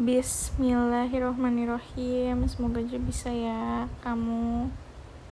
Bismillahirrohmanirrohim Semoga aja bisa ya kamu